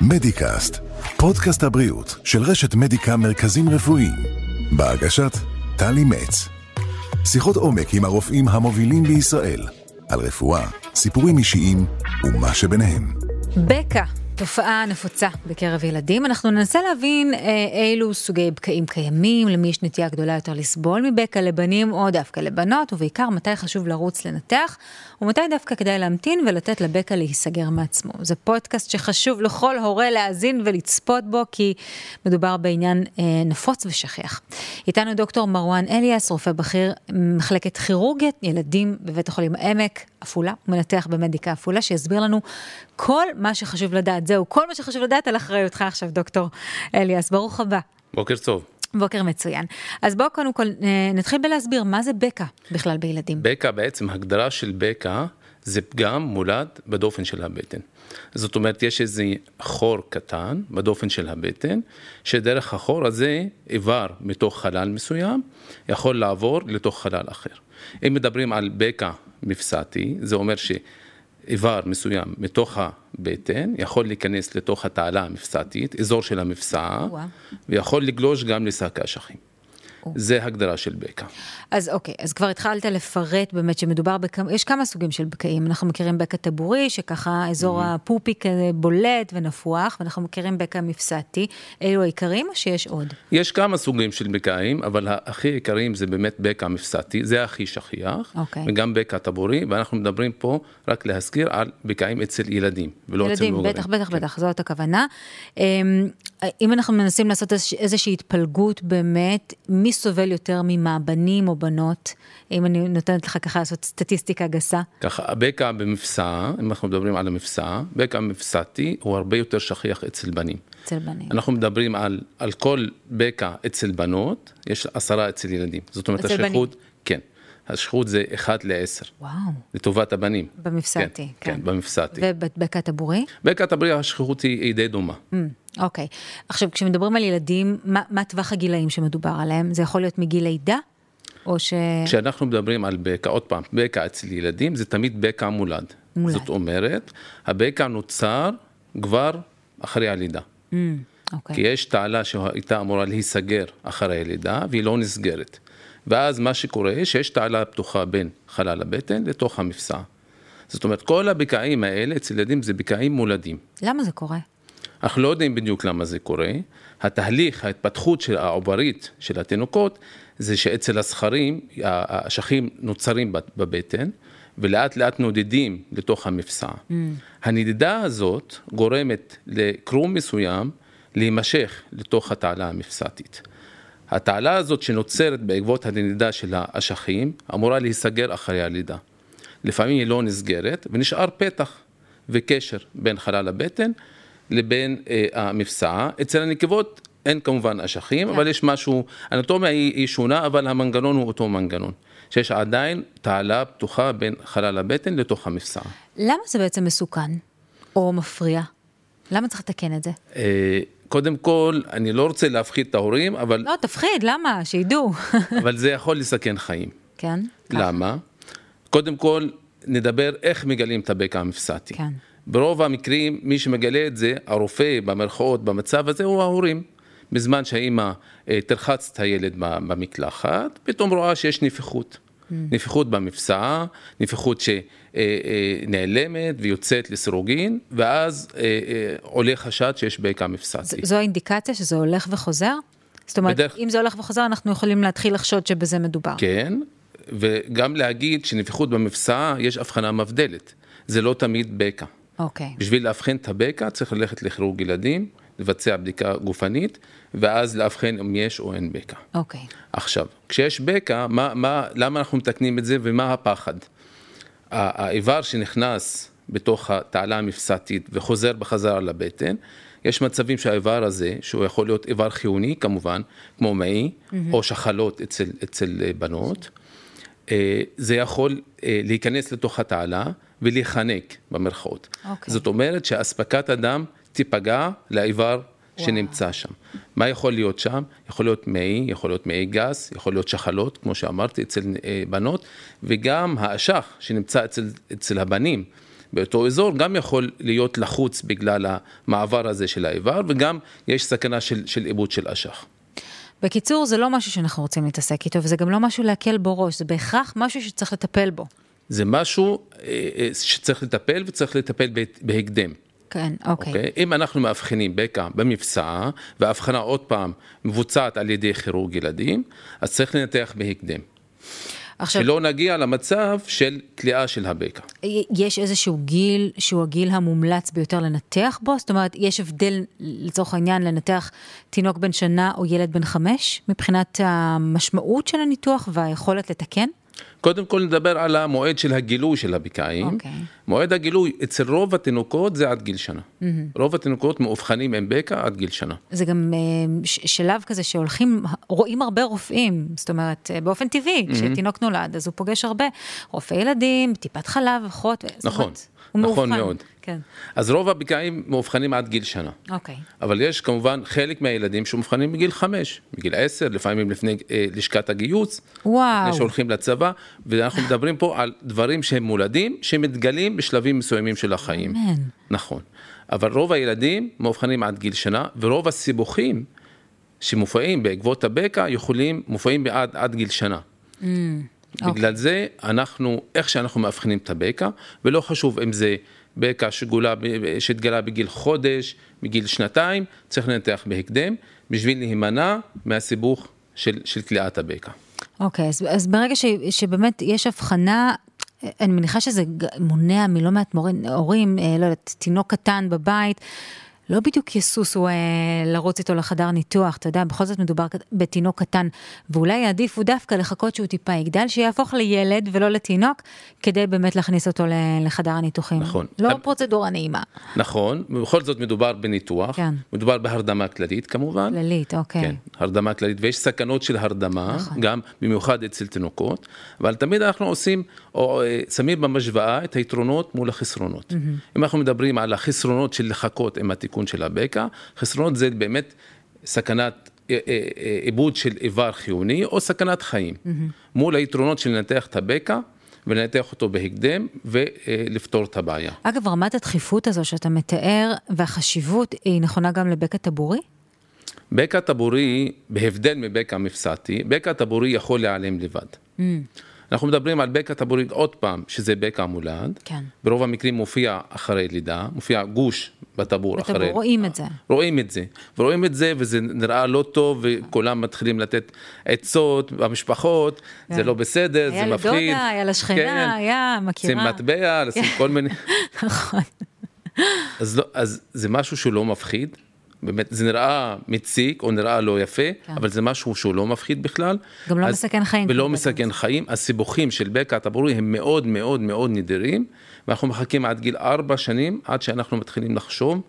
מדיקאסט, פודקאסט הבריאות של רשת מדיקה מרכזים רפואיים, בהגשת טלי מצ. שיחות עומק עם הרופאים המובילים בישראל, על רפואה, סיפורים אישיים ומה שביניהם. בקע תופעה נפוצה בקרב ילדים. אנחנו ננסה להבין אה, אילו סוגי בקעים קיימים, למי יש נטייה גדולה יותר לסבול מבקע לבנים או דווקא לבנות, ובעיקר מתי חשוב לרוץ לנתח, ומתי דווקא כדאי להמתין ולתת לבקע להיסגר מעצמו. זה פודקאסט שחשוב לכל הורה להאזין ולצפות בו, כי מדובר בעניין אה, נפוץ ושכיח. איתנו דוקטור מרואן אליאס, רופא בכיר, מחלקת כירורגיית ילדים בבית החולים העמק, עפולה, מנתח במדיקה עפולה, שיסביר לנו כל מה שחשוב לדעת. זהו, כל מה שחשוב לדעת על אחריותך עכשיו, דוקטור אליאס. ברוך הבא. בוקר טוב. בוקר מצוין. אז בואו קודם כל אה, נתחיל בלהסביר מה זה בקע בכלל בילדים. בקע בעצם, הגדרה של בקע זה פגם מולד בדופן של הבטן. זאת אומרת, יש איזה חור קטן בדופן של הבטן, שדרך החור הזה איבר מתוך חלל מסוים יכול לעבור לתוך חלל אחר. אם מדברים על בקע מפסעתי, זה אומר שאיבר מסוים מתוך הבטן יכול להיכנס לתוך התעלה המפסעתית, אזור של המפסעה, ויכול לגלוש גם לשק האשכים. זה הגדרה של בקע. אז אוקיי, אז כבר התחלת לפרט באמת שמדובר בכמה, יש כמה סוגים של בקעים. אנחנו מכירים בקע טבורי, שככה אזור mm-hmm. הפופי כזה בולט ונפוח, ואנחנו מכירים בקע מפסעתי. אלו העיקרים או שיש עוד? יש כמה סוגים של בקעים, אבל הכי עיקריים זה באמת בקע מפסעתי, זה הכי שכיח, אוקיי. וגם בקע טבורי, ואנחנו מדברים פה, רק להזכיר, על בקעים אצל ילדים, ולא ילדים, אצל מבוגרים. ילדים, בטח, בטח, כן. בטח, זאת הכוונה. אם אנחנו מנסים לעשות איזושהי התפלגות באמת, מי סובל יותר ממה, בנים או בנות? אם אני נותנת לך ככה לעשות סטטיסטיקה גסה. ככה, הבקע במפסע, אם אנחנו מדברים על המפסע, בקע מפסעתי הוא הרבה יותר שכיח אצל בנים. אצל בנים. אנחנו מדברים על, על כל בקע אצל בנות, יש עשרה אצל ילדים. זאת אומרת, השכיחות, כן. השכיחות זה 1 ל-10. וואו. לטובת הבנים. במפסעתי. כן, כן, כן במפסעתי. ובבקע טבורי? בקע טבורי השכיחות היא די דומה. Mm. אוקיי. עכשיו, כשמדברים על ילדים, מה, מה טווח הגילאים שמדובר עליהם? זה יכול להיות מגיל לידה? או ש... כשאנחנו מדברים על בקע, עוד פעם, בקע אצל ילדים זה תמיד בקע מולד. מולד. זאת אומרת, הבקע נוצר כבר אחרי הלידה. Mm, אוקיי. כי יש תעלה שהייתה אמורה להיסגר אחרי הלידה והיא לא נסגרת. ואז מה שקורה, שיש תעלה פתוחה בין חלל הבטן לתוך המפסע. זאת אומרת, כל הבקעים האלה אצל ילדים זה בקעים מולדים. למה זה קורה? אנחנו לא יודעים בדיוק למה זה קורה. התהליך, ההתפתחות של העוברית של התינוקות, זה שאצל הזכרים, האשכים נוצרים בבטן, ולאט לאט נודדים לתוך המפסע. Mm. הנדידה הזאת גורמת לקרום מסוים להימשך לתוך התעלה המפסעתית. התעלה הזאת שנוצרת בעקבות הנדידה של האשכים אמורה להיסגר אחרי הלידה. לפעמים היא לא נסגרת ונשאר פתח וקשר בין חלל הבטן לבין אה, המפסעה. אצל הנקבות אין כמובן אשכים, אבל יש משהו, האנטומיה היא, היא שונה, אבל המנגנון הוא אותו מנגנון. שיש עדיין תעלה פתוחה בין חלל הבטן לתוך המפסעה. למה זה בעצם מסוכן או מפריע? למה צריך לתקן את זה? אה, קודם כל, אני לא רוצה להפחיד את ההורים, אבל... לא, תפחיד, למה? שידעו. אבל זה יכול לסכן חיים. כן? למה? קודם כל, נדבר איך מגלים את הבקע המפסעתי. כן. ברוב המקרים, מי שמגלה את זה, הרופא במרכאות במצב הזה, הוא ההורים. בזמן שהאימא אה, תרחץ את הילד במקלחת, פתאום רואה שיש נפיחות. Mm. נפיחות במפסעה, נפיחות שנעלמת אה, אה, ויוצאת לסירוגין, ואז עולה חשד שיש בקע מפסעתי. זו האינדיקציה שזה הולך וחוזר? זאת אומרת, בדרך... אם זה הולך וחוזר, אנחנו יכולים להתחיל לחשוד שבזה מדובר. כן, וגם להגיד שנפיחות במפסעה, יש הבחנה מבדלת. זה לא תמיד בקע. אוקיי. Okay. בשביל לאבחן את הבקע צריך ללכת לכירורג ילדים, לבצע בדיקה גופנית, ואז לאבחן אם יש או אין בקע. אוקיי. Okay. עכשיו, כשיש בקע, מה, מה, למה אנחנו מתקנים את זה ומה הפחד? האיבר שנכנס בתוך התעלה המפסעתית וחוזר בחזרה לבטן, יש מצבים שהאיבר הזה, שהוא יכול להיות איבר חיוני כמובן, כמו מעי, mm-hmm. או שחלות אצל, אצל בנות, אה, זה יכול אה, להיכנס לתוך התעלה ולהיחנק במרכאות. Okay. אוקיי. זאת אומרת שאספקת הדם תיפגע לאיבר שנמצא שם. מה יכול להיות שם? יכול להיות מעי, יכול להיות מעי גס, יכול להיות שחלות, כמו שאמרתי, אצל אה, בנות, וגם האשך שנמצא אצל, אצל הבנים. באותו אזור גם יכול להיות לחוץ בגלל המעבר הזה של האיבר, וגם יש סכנה של, של עיבוד של אשך. בקיצור, זה לא משהו שאנחנו רוצים להתעסק איתו, וזה גם לא משהו להקל בו ראש, זה בהכרח משהו שצריך לטפל בו. זה משהו אה, אה, שצריך לטפל וצריך לטפל בהקדם. כן, אוקיי. Okay. אם אנחנו מאבחנים בקע במפסעה, והאבחנה עוד פעם מבוצעת על ידי כירורג ילדים, אז צריך לנתח בהקדם. עכשיו, שלא נגיע למצב של כליאה של הבקע. יש איזשהו גיל שהוא הגיל המומלץ ביותר לנתח בו? זאת אומרת, יש הבדל לצורך העניין לנתח תינוק בן שנה או ילד בן חמש, מבחינת המשמעות של הניתוח והיכולת לתקן? קודם כל נדבר על המועד של הגילוי של הבקעים. Okay. אוקיי. מועד הגילוי אצל רוב התינוקות זה עד גיל שנה. Mm-hmm. רוב התינוקות מאובחנים עם בקע עד גיל שנה. זה גם uh, שלב כזה שהולכים, רואים הרבה רופאים, זאת אומרת, uh, באופן טבעי, mm-hmm. כשתינוק נולד, אז הוא פוגש הרבה רופאי ילדים, טיפת חלב, אחות. נכון. אומרת, הוא נכון מאובחן. מאוד. כן. אז רוב הבקעים מאובחנים עד גיל שנה. אוקיי. אבל יש כמובן חלק מהילדים שמאובחנים בגיל חמש, בגיל עשר, לפעמים לפני אה, לשכת הגיוס. וואו. לפני שהולכים לצבא, ואנחנו מדברים פה על דברים שהם מולדים, שמתגלים בשלבים מסוימים של החיים. אמן. נכון. אבל רוב הילדים מאובחנים עד גיל שנה, ורוב הסיבוכים שמופעים בעקבות הבקע יכולים, מופעים בעד עד גיל שנה. Mm. בגלל okay. אוקיי. זה אנחנו, איך שאנחנו מאבחנים את הבקע, ולא חשוב אם זה בקע שגולה, שהתגלה בגיל חודש, בגיל שנתיים, צריך לנתח בהקדם, בשביל להימנע מהסיבוך של, של כליאת הבקע. אוקיי, okay, אז, אז ברגע ש, שבאמת יש הבחנה, אני מניחה שזה מונע מלא מעט מורים, הורים, אה, לא יודעת, תינוק קטן בבית. לא בדיוק יסוסו אה, לרוץ איתו לחדר ניתוח, אתה יודע, בכל זאת מדובר בתינוק קטן, ואולי יעדיפו דווקא לחכות שהוא טיפה יגדל, שיהפוך לילד ולא לתינוק, כדי באמת להכניס אותו לחדר הניתוחים. נכון. לא אבל... פרוצדורה נעימה. נכון, ובכל זאת מדובר בניתוח, כן. מדובר בהרדמה כללית כמובן. כללית, אוקיי. כן, הרדמה כללית, ויש סכנות של הרדמה, נכון. גם במיוחד אצל תינוקות, אבל תמיד אנחנו עושים, או אה, שמים במשוואה את היתרונות מול החסרונות. Mm-hmm. אם אנחנו מדברים על החסרונות של לחכות עם התיקון, הסיכון של הבקע, חסרונות זה באמת סכנת אה, אה, אה, עיבוד של איבר חיוני או סכנת חיים. Mm-hmm. מול היתרונות של לנתח את הבקע ולנתח אותו בהקדם ולפתור את הבעיה. אגב, רמת הדחיפות הזו שאתה מתאר והחשיבות היא נכונה גם לבקע טבורי? בקע טבורי, בהבדל מבקע מפסעתי, בקע טבורי יכול להיעלם לבד. Mm. אנחנו מדברים על בקע טבורי עוד פעם, שזה בקע מולד. כן. ברוב המקרים מופיע אחרי לידה, מופיע גוש בטבור אחרי... בטבור, רואים את זה. רואים את זה, ורואים את זה, וזה נראה לא טוב, וכולם מתחילים לתת עצות במשפחות, זה כן. לא בסדר, זה מפחיד. היה לדודה, היה לשכנה, כן. היה מכירה. לשים מטבע, לשים כל מיני... נכון. אז, לא, אז זה משהו שהוא לא מפחיד, באמת, זה נראה מציק או נראה לא יפה, כן. אבל זה משהו שהוא לא מפחיד בכלל. גם לא אז, מסכן חיים. ולא מסכן חיים, הסיבוכים של בקע הטבורי הם מאוד מאוד מאוד נדירים, ואנחנו מחכים עד גיל ארבע שנים, עד שאנחנו מתחילים לחשוב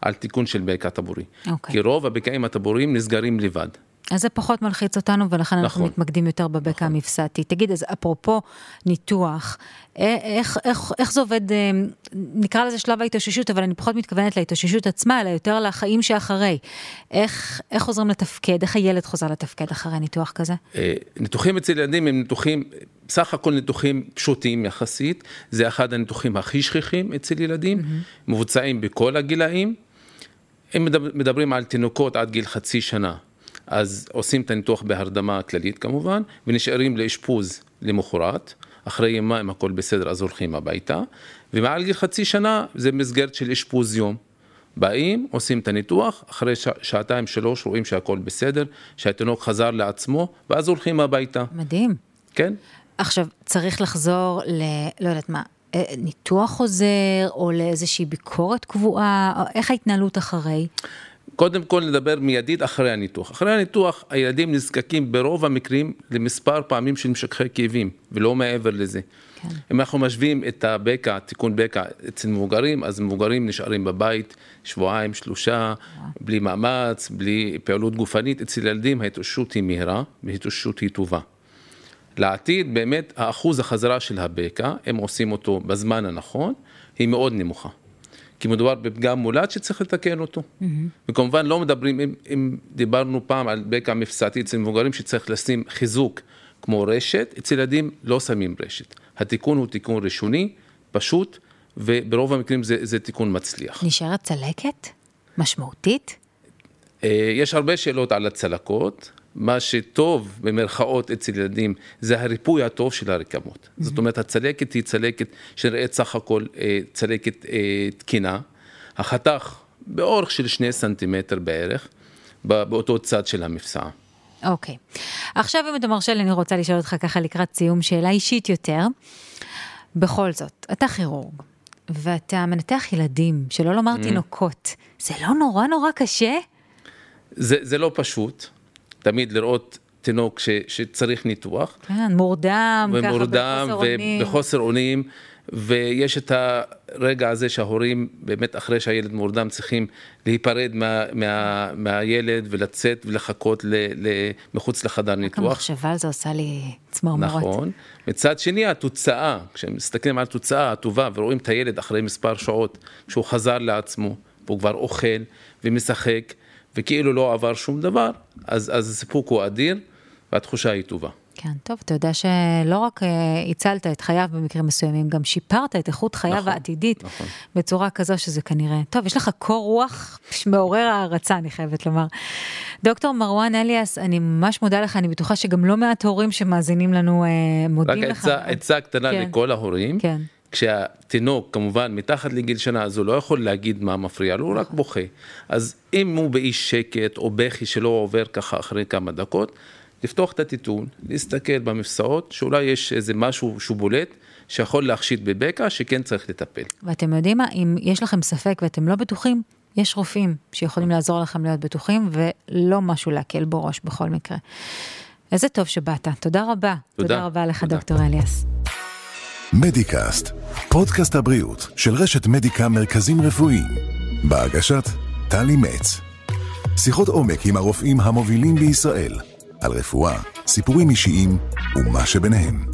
על תיקון של בקע טבורי. אוקיי. כי רוב הבקעים הטבוריים נסגרים לבד. אז זה פחות מלחיץ אותנו, ולכן נכון, אנחנו מתמקדים יותר בבקע נכון. המפסעתי. תגיד, אז אפרופו ניתוח, אה, איך, איך, איך זה עובד, אה, נקרא לזה שלב ההתאוששות, אבל אני פחות מתכוונת להתאוששות עצמה, אלא יותר לחיים שאחרי. איך, איך חוזרים לתפקד, איך הילד חוזר לתפקד אחרי ניתוח כזה? אה, ניתוחים אצל ילדים הם ניתוחים, סך הכל ניתוחים פשוטים יחסית, זה אחד הניתוחים הכי שכיחים אצל ילדים, mm-hmm. מבוצעים בכל הגילאים. אם מדברים על תינוקות עד גיל חצי שנה, אז עושים את הניתוח בהרדמה כללית כמובן, ונשארים לאשפוז למחרת. אחרי יומיים הכל בסדר, אז הולכים הביתה. ומעל גיל חצי שנה זה מסגרת של אשפוז יום. באים, עושים את הניתוח, אחרי ש... שעתיים שלוש רואים שהכל בסדר, שהתינוק חזר לעצמו, ואז הולכים הביתה. מדהים. כן. עכשיו, צריך לחזור ל... לא יודעת מה, אה, ניתוח חוזר, או לאיזושהי ביקורת קבועה, איך ההתנהלות אחרי? קודם כל נדבר מיידית אחרי הניתוח. אחרי הניתוח הילדים נזקקים ברוב המקרים למספר פעמים של משככי כאבים, ולא מעבר לזה. כן. אם אנחנו משווים את הבקע, תיקון בקע אצל מבוגרים, אז מבוגרים נשארים בבית שבועיים, שלושה. בלי מאמץ, בלי פעילות גופנית. אצל ילדים ההתאוששות היא מהירה וההתאוששות היא טובה. לעתיד באמת האחוז החזרה של הבקע, אם עושים אותו בזמן הנכון, היא מאוד נמוכה. כי מדובר בפגם מולד שצריך לתקן אותו. Mm-hmm. וכמובן לא מדברים, אם, אם דיברנו פעם על בקע מפסעתי אצל מבוגרים שצריך לשים חיזוק כמו רשת, אצל ילדים לא שמים רשת. התיקון הוא תיקון ראשוני, פשוט, וברוב המקרים זה, זה תיקון מצליח. נשארת צלקת? משמעותית? אה, יש הרבה שאלות על הצלקות. מה שטוב במרכאות אצל ילדים זה הריפוי הטוב של הרקמות. Mm-hmm. זאת אומרת, הצלקת היא צלקת שנראית סך הכל אה, צלקת אה, תקינה. החתך באורך של שני סנטימטר בערך, באותו צד של המפסעה. אוקיי. Okay. עכשיו אם אתה מרשה לי, אני רוצה לשאול אותך ככה לקראת סיום שאלה אישית יותר. בכל זאת, אתה כירורג, ואתה מנתח ילדים, שלא לומר mm. תינוקות, זה לא נורא נורא קשה? זה, זה לא פשוט, תמיד לראות תינוק ש, שצריך ניתוח. כן, מורדם, ומורדם ככה בחוסר אונים. ובחוסר אונים, ויש את הרגע הזה שההורים באמת אחרי שהילד מורדם צריכים להיפרד מה, מה, מהילד ולצאת ולחכות ל, ל, מחוץ לחדר ניתוח. רק המחשבה על זה עושה לי צמרמורת. נכון. מצד שני התוצאה, כשמסתכלים על התוצאה הטובה ורואים את הילד אחרי מספר שעות, כשהוא חזר לעצמו, והוא כבר אוכל ומשחק. וכאילו לא עבר שום דבר, אז, אז הסיפוק הוא אדיר והתחושה היא טובה. כן, טוב, אתה יודע שלא רק uh, הצלת את חייו במקרים מסוימים, גם שיפרת את איכות חייו נכון, העתידית נכון. בצורה כזו שזה כנראה, טוב, יש לך קור רוח מעורר הערצה, אני חייבת לומר. דוקטור מרואן אליאס, אני ממש מודה לך, אני בטוחה שגם לא מעט הורים שמאזינים לנו uh, מודים רק לך. רק עצה קטנה כן. לכל ההורים. כן. כשהתינוק כמובן מתחת לגיל שנה אז הוא לא יכול להגיד מה מפריע לו, הוא רק בוכה. אז אם הוא באי שקט או בכי שלא עובר ככה אחרי כמה דקות, לפתוח את הטיטון, להסתכל במפסעות, שאולי יש איזה משהו שהוא בולט, שיכול להחשיד בבקע, שכן צריך לטפל. ואתם יודעים מה, אם יש לכם ספק ואתם לא בטוחים, יש רופאים שיכולים לעזור לכם להיות בטוחים, ולא משהו להקל בו ראש בכל מקרה. איזה טוב שבאת, תודה רבה. תודה. תודה רבה לך, תודה. דוקטור אליאס. מדיקאסט, פודקאסט הבריאות של רשת מדיקה מרכזים רפואיים, בהגשת טלי מצ. שיחות עומק עם הרופאים המובילים בישראל, על רפואה, סיפורים אישיים ומה שביניהם.